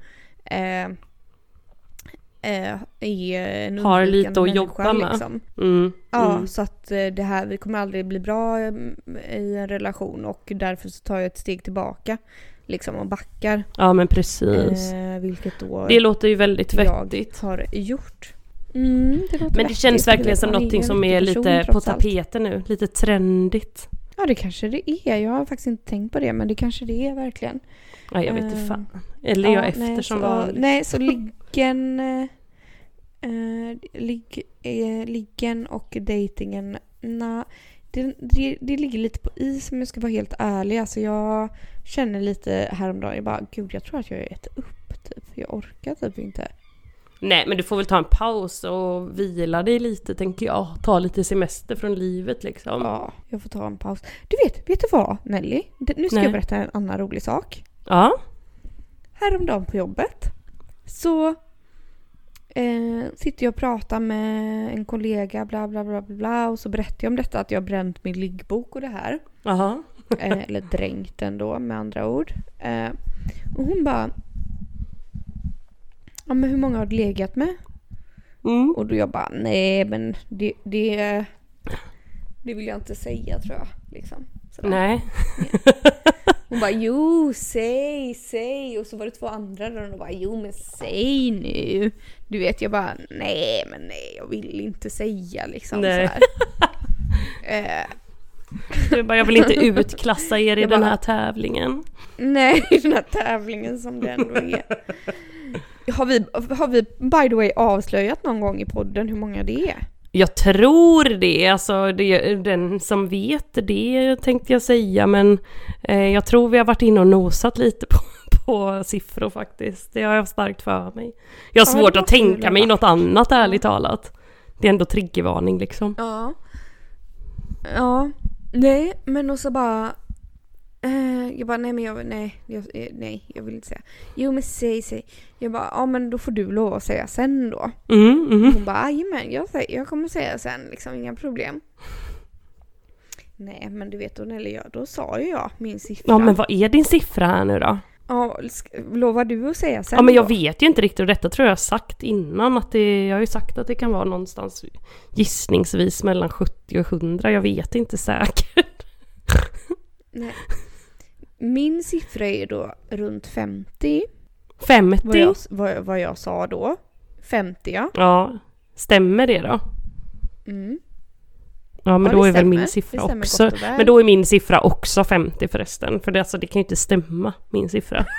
eh, eh, är en Har lite att jobba med. Liksom. Mm, Ja, mm. så att eh, det här vi kommer aldrig bli bra mm, i en relation och därför så tar jag ett steg tillbaka. Liksom och backar. ja men precis. Eh, vilket då det låter ju väldigt jag vettigt. har gjort. Mm, det Men det känns verkligen som någonting som är lite på tapeten nu. Lite trendigt. Ja det kanske det är. Jag har faktiskt inte tänkt på det men det kanske det är verkligen. Ja, jag vet inte Ehm, fan. Eller är jag Ja, efter nej, som så, vanligt? Nej, så liggen, eh, eh, ligg, eh, liggen och dejtingen, na, det, det, det ligger lite på is om jag ska vara helt ärlig. Alltså jag känner lite häromdagen, jag bara gud jag tror att jag gett upp typ. Jag orkar typ inte. Nej men du får väl ta en paus och vila dig lite tänker jag. Ta lite semester från livet liksom. Ja, jag får ta en paus. Du vet, vet du vad Nelly? Nu ska Nej. jag berätta en annan rolig sak. Ja. häromdagen på jobbet så eh, sitter jag och pratar med en kollega bla bla bla bla bla och så berättar jag om detta att jag har bränt min liggbok och det här. Jaha. Eh, eller dränkt den då med andra ord. Eh, och hon bara Ja men hur många har du legat med? Mm. Och då jag bara nej men det, det, det vill jag inte säga tror jag. Liksom. Sådär. Nej. Hon bara jo, säg, säg. Och så var det två andra där och de bara jo men säg nu. Du vet jag bara nej men nej jag vill inte säga liksom Nej. sådär. eh, Du bara, jag vill inte utklassa er i Jag den bara- här tävlingen. nej, i den här tävlingen som det ändå är. Har vi, har vi by the way avslöjat någon gång i podden hur många det är? Jag tror det, alltså det, den som vet det tänkte jag säga men eh, jag tror vi har varit inne och nosat lite på, på siffror faktiskt. Det har jag starkt för mig. Jag har Ja, svårt att tänka mig något annat ärligt talat. Det är ändå triggervarning liksom. Ja. Ja. Nej, men och så bara... Eh, jag bara, nej men jag, nej, jag, eh, nej, jag vill inte säga. Jo men säg, säg. Jag bara, ja men då får du lov att säga sen då. Mm, mm. Hon bara, jajamän, jag, jag kommer säga sen, liksom inga problem. Nej men du vet då, eller jag, då sa ju jag min siffra. Ja men vad är din siffra här nu då? Ja, lovar du att säga sen Ja men jag då? vet ju inte riktigt och detta tror jag har sagt innan att det, jag har ju sagt att det kan vara någonstans gissningsvis mellan 70 och 100, jag vet inte säkert. Nej. Min siffra är då runt 50. 50? Vad jag, vad, vad jag sa då. 50 ja. Ja, stämmer det då? Mm. Ja men Ja, då är väl stämmer. min Det siffra också. väl. Men då är min siffra också 50 förresten. För det, alltså, det kan ju inte stämma, min siffra.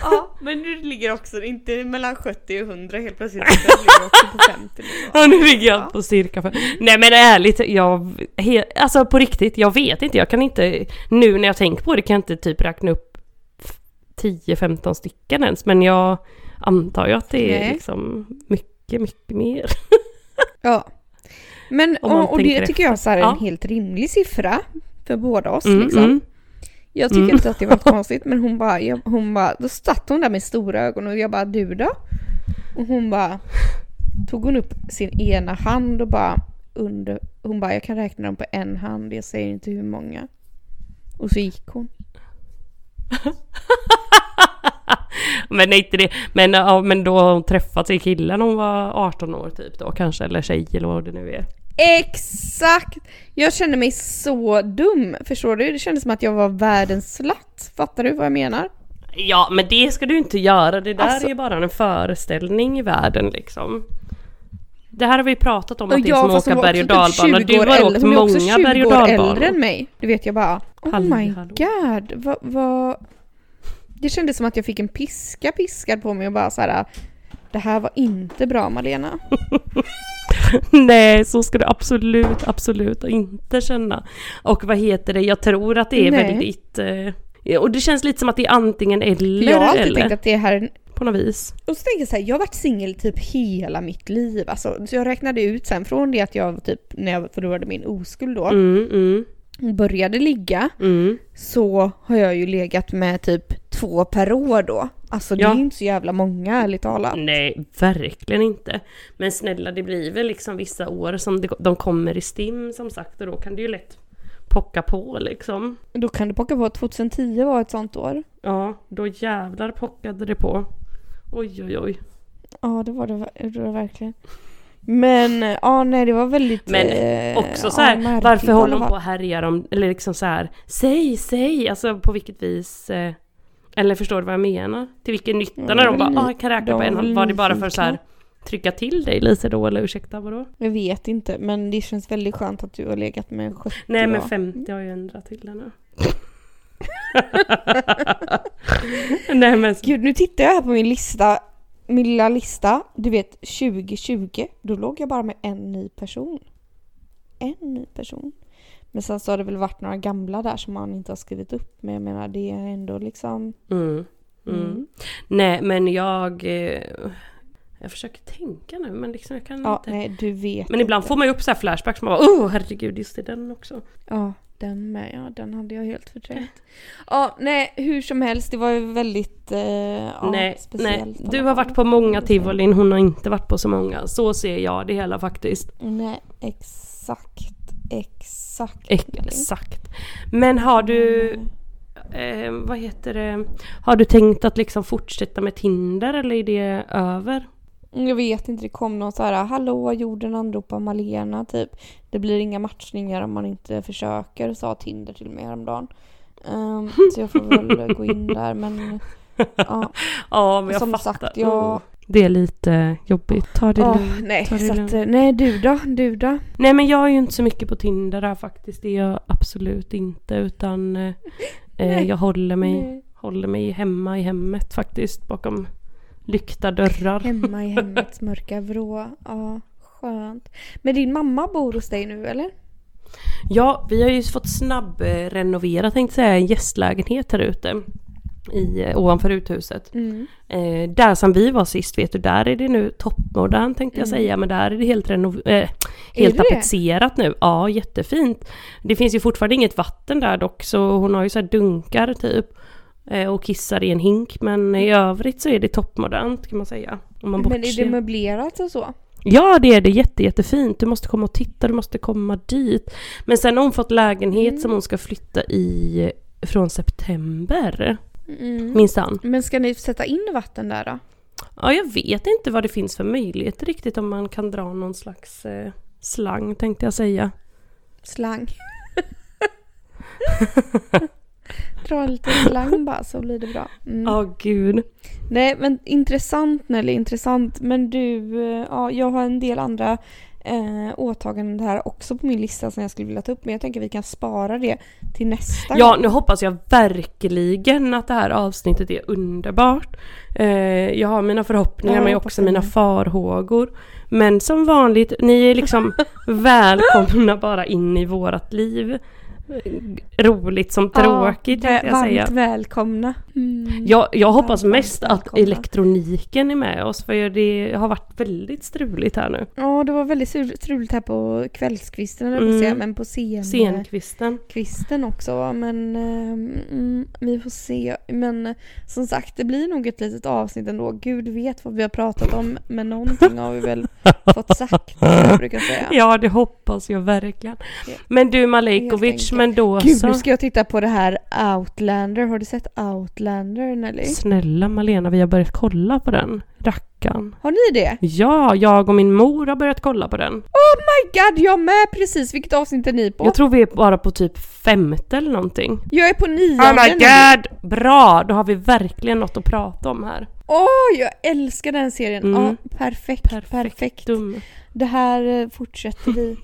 Ja, men du ligger också inte mellan 70 och 100 helt plötsligt. utan ligger också på 50 nu då. Ja nu ligger jag på cirka för... Nej men ärligt, jag... He, alltså på riktigt, jag vet inte. Jag kan inte... Nu när jag tänker på det kan jag inte typ räkna upp 10-15 stycken ens. Men jag antar ju att det är Nej. liksom mycket, mycket mer. Ja. Men och, och det tycker jag så här är en Ja. helt rimlig siffra för båda oss Mm, liksom. mm. Jag tycker Mm. inte att det var konstigt men hon bara, jag, hon bara, då satt hon där med stora ögon och jag bara du då? Och hon bara, tog hon upp sin ena hand och bara under, hon bara jag kan räkna dem på en hand, jag säger inte hur många. Och så gick hon. men inte det. Men, ja, men då har hon träffat sin kille när hon var 18 år typ då kanske. Eller tjej eller vad det nu är. Exakt! Jag kände mig så dum, förstår du? Det kändes som att jag var världens slatt. Fattar du vad jag menar? Ja men det ska du inte göra. Det där Alltså- är ju bara en föreställning i världen liksom. Det här har vi pratat om att det är som att åka berg och typ dalbana. 20 Du har åkt Hon är också många 20 berg och år äldre dalbanor. än mig. Du vet jag bara, oh my god, vad, vad... Det kändes som att jag fick en piska piskad på mig och bara så här. Det här var inte bra Malena. Nej, så ska du absolut, absolut inte känna. Och vad heter det, jag tror att det är Nej. väldigt... Eh, och det känns lite som att det är antingen eller. jag har alltid eller tänkt att det här är en... På något vis. Och så tänker jag så här, jag har varit singel typ hela mitt liv. Alltså, så jag räknade ut sen från det att jag typ, när jag förlorade min oskuld då, Mm, mm, började ligga. mm. så har jag ju legat med typ två per år då. Alltså det Ja. är inte så jävla många ärligt talat. Nej, verkligen inte. Men snälla, det blir väl liksom vissa år som det, de kommer i stim som sagt och då kan det ju lätt pocka på liksom. Då kan du pocka på att 2010 var ett sånt år. Ja, då jävlar pockade det på. Oj, oj, oj. Ja det var det, det var det verkligen. Men ja nej det var väldigt... Men eh, också så ja, här, märkligt varför håller de på och härjar om, eller liksom så här, säg, säg, alltså på vilket vis, eh, eller förstår du vad jag menar? Till vilken nytta Ja, när de bara, ny- ah, jag kan räkna på en hand, var det bara för så här trycka till dig lite då, eller ursäkta vadå? Jag vet inte men det känns väldigt skönt att du har legat med 70 Nej men då. 50 har jag ändrat till det nu. Nej men Gud nu tittar jag här på min lista. Min lilla lista. Du vet 2020. Då låg jag bara med en ny person. En ny person. Men sen så har det väl varit några gamla där som man inte har skrivit upp. Men jag menar det är ändå liksom... Mm. Mm. Mm. Nej men jag... Eh, jag försöker tänka nu men liksom jag kan Ja, inte. nej du vet Men ibland inte. får man ju upp så här flashbacks man bara oh, herregud just det den också. Ja, den med. Ja, den hade jag helt förträngt. Ja, nej, hur som helst. Det var ju väldigt eh, ja, nej, speciellt. nej. Du har varit på många tivolin, hon har inte varit på så många. Så ser jag det hela faktiskt. Nej, exakt. Exakt. Exakt. Men har du, eh, vad heter det, har du tänkt att liksom fortsätta med Tinder eller är det över? Jag vet inte, det kom någon så här Hallå jorden anropar Malena typ. Det blir inga matchningar om man inte försöker, sa Tinder till mig häromdagen. Um, så jag får väl gå in där men ja. Ja men jag Som fattar. sagt, jag- Mm. Det är lite jobbigt, ta det Åh, lugnt. nej, ta det så lugnt. att, eh, nej du då, du då? Nej men jag är ju inte så mycket på Tinder här faktiskt. Det är jag absolut inte utan eh, Nej. jag håller mig, Nej. håller mig hemma i hemmet faktiskt bakom lyckta dörrar. Hemma i hemmets mörka vrå. Ja, skönt. Men din mamma bor hos dig nu eller? Ja, vi har ju fått snabb eh, renovera tänkte jag säga, en gästlägenhet här ute. i, ovanför uthuset. Mm. Eh, där som vi var sist vet du, där är det nu toppmodernt tänkte jag Mm. säga, men där är det helt, renov- eh, helt tapetserat nu. Ja, jättefint. Det finns ju fortfarande inget vatten där dock, så hon har ju så här dunkar typ. Eh, och kissar i en hink, men i övrigt så är det toppmodernt kan man säga. Om man Men är det möblerat och så? Ja, det är det. Jätte, jättefint. Du måste komma och titta, du måste komma dit. Men sen har hon fått lägenhet Mm. som hon ska flytta i från september. Mm. Minsann. Men ska ni sätta in vatten där då? Ja, jag vet inte vad det finns för möjligheter riktigt om man kan dra någon slags eh, slang tänkte jag säga. Slang. Dra lite slang bara så blir det bra. Mm. Ja, gud. Nej men intressant Nelly, intressant. Men du, eh, ja jag har en del andra eh, åtaganden här också på min lista som jag skulle vilja ta upp. Men jag tänker vi kan spara det till nästa Ja, nu hoppas jag verkligen att det här avsnittet är underbart. Eh, jag har mina förhoppningar Ja, men också mina farhågor. Men som vanligt, ni är liksom välkomna bara in i vårat liv. Roligt som tråkigt ja, jag säga. Varmt välkomna. Mm. Jag, jag hoppas Varmt mest att välkomna. elektroniken är med oss för det har varit väldigt struligt här nu. Ja, det var väldigt struligt här på kvällskvisten, mm. Säga, men på scen, Scenkvisten. kvisten också. Men ehm, mm, vi får se. Men som sagt, det blir nog ett litet avsnitt ändå. Gud vet vad vi har pratat om, men någonting har vi väl fått sagt, brukar säga. Ja, det hoppas jag verkligen. Men du enkelt. Men då Gud, så. nu ska jag titta på det här Outlander. Har du sett Outlander, Nelly? Snälla Malena, vi har börjat kolla på den. Rackan. Har ni det? Ja, jag och min mor har börjat kolla på den. Oh my god, jag med precis! Vilket avsnitt är ni på? Jag tror vi är bara på typ femte eller någonting. Jag är på nionde Oh my nu. god! Bra! Då har vi verkligen något att prata om här. Åh, jag älskar den serien. Mm. Ja, perfekt, perfekt. Dum. Det här eh, fortsätter vi.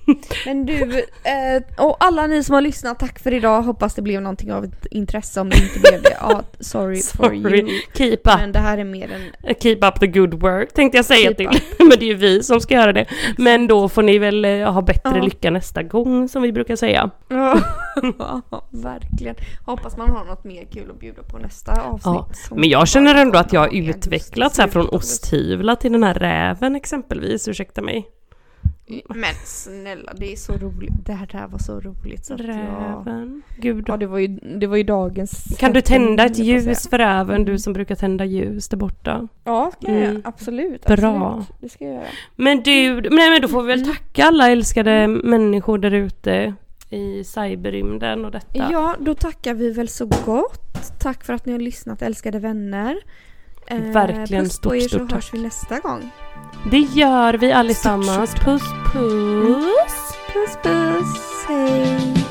Men du, eh, och alla ni som har lyssnat, tack för idag. Hoppas det blev någonting av ett intresse. Om det inte blev det, ja, sorry, for you. Sorry. Keep up. Men det här är mer än... Keep up the good work tänkte jag säga Keep till. Men det är ju vi som ska göra det. Men då får ni väl eh, ha bättre Ja. lycka nästa gång som vi brukar säga. Ja, verkligen. Hoppas man har något mer kul att bjuda på nästa avsnitt. Ja, Men jag känner ändå att jag har utvecklats här från osthyvlar till den här räven exempelvis, ursäkta mig. Men snälla, det är så roligt. Det här, det här var så roligt så att jag... Räven. Gud. Ja, det var ju, det var ju dagens... Kan du tända ett jag ljus för räven, du som brukar tända ljus där borta? Ja, ska jag Mm. göra. Absolut. Bra. Absolut. Det ska jag göra. Men du, nej men då får vi väl tacka alla älskade människor där ute i cyberrymden och detta. Ja, då tackar vi väl så gott. Tack för att ni har lyssnat älskade vänner. Eh, Verkligen puss stort, på er så stort hörs tack. vi nästa gång. Det gör vi allesammans. Puss puss! Puss puss, hej!